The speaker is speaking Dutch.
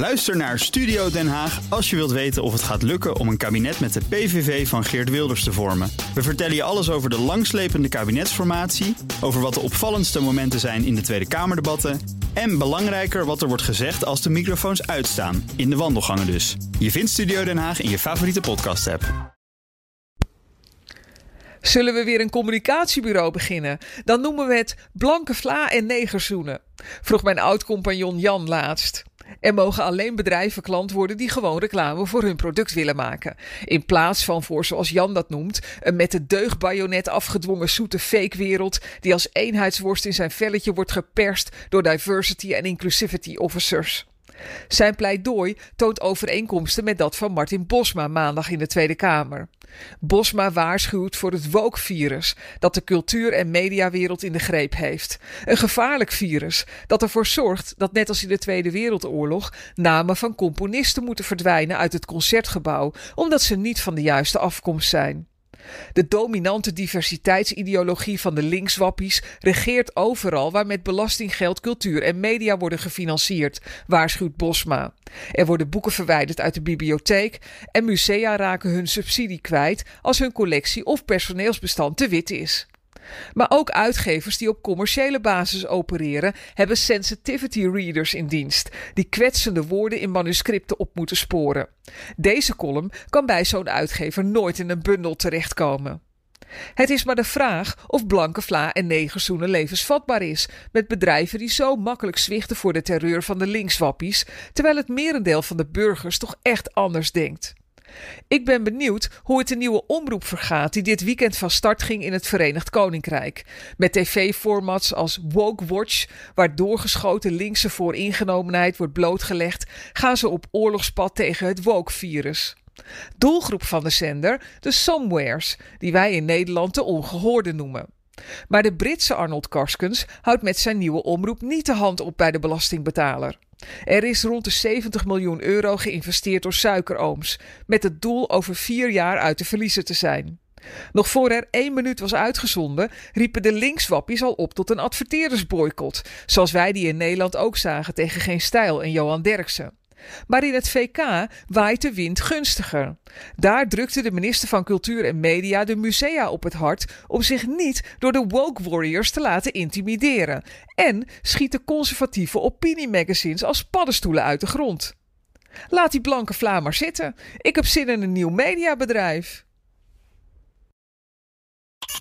Luister naar Studio Den Haag als je wilt weten of het gaat lukken om een kabinet met de PVV van Geert Wilders te vormen. We vertellen je alles over de langslepende kabinetsformatie, over wat de opvallendste momenten zijn in de Tweede Kamerdebatten en belangrijker wat er wordt gezegd als de microfoons uitstaan, in de wandelgangen dus. Je vindt Studio Den Haag in je favoriete podcast-app. Zullen we weer een communicatiebureau beginnen? Dan noemen we het Blanke Vla en Negerzoenen. Vroeg mijn oud-compagnon Jan laatst. Er mogen alleen bedrijven klant worden die gewoon reclame voor hun product willen maken. In plaats van voor, zoals Jan dat noemt, een met de deugbajonet afgedwongen zoete fake-wereld die als eenheidsworst in zijn velletje wordt geperst door diversity en inclusivity officers. Zijn pleidooi toont overeenkomsten met dat van Martin Bosma maandag in de Tweede Kamer. Bosma waarschuwt voor het woke-virus dat de cultuur- en mediawereld in de greep heeft. Een gevaarlijk virus dat ervoor zorgt dat, net als in de Tweede Wereldoorlog, namen van componisten moeten verdwijnen uit het concertgebouw omdat ze niet van de juiste afkomst zijn. De dominante diversiteitsideologie van de linkswappies regeert overal waar met belastinggeld cultuur en media worden gefinancierd, waarschuwt Bosma. Er worden boeken verwijderd uit de bibliotheek en musea raken hun subsidie kwijt als hun collectie of personeelsbestand te wit is. Maar ook uitgevers die op commerciële basis opereren, hebben sensitivity readers in dienst, die kwetsende woorden in manuscripten op moeten sporen. Deze column kan bij zo'n uitgever nooit in een bundel terechtkomen. Het is maar de vraag of blanke vla en negerzoenen levensvatbaar is met bedrijven die zo makkelijk zwichten voor de terreur van de linkswappies, terwijl het merendeel van de burgers toch echt anders denkt. Ik ben benieuwd hoe het de nieuwe omroep vergaat die dit weekend van start ging in het Verenigd Koninkrijk. Met tv-formats als Woke Watch, waar doorgeschoten linkse vooringenomenheid wordt blootgelegd, gaan ze op oorlogspad tegen het woke-virus. Doelgroep van de zender, de Somewheres, die wij in Nederland de ongehoorde noemen. Maar de Britse Arnold Karskens houdt met zijn nieuwe omroep niet de hand op bij de belastingbetaler. Er is rond de 70 miljoen euro geïnvesteerd door suikerooms, met het doel over vier jaar uit de verliezen te zijn. Nog voor er één minuut was uitgezonden, riepen de linkswappies al op tot een adverteerdersboycott, zoals wij die in Nederland ook zagen tegen Geen Stijl en Johan Derksen. Maar in het VK waait de wind gunstiger. Daar drukte de minister van Cultuur en Media de musea op het hart om zich niet door de woke warriors te laten intimideren. En schieten conservatieve opiniemagazines als paddenstoelen uit de grond. Laat die blanke vla maar zitten. Ik heb zin in een nieuw mediabedrijf.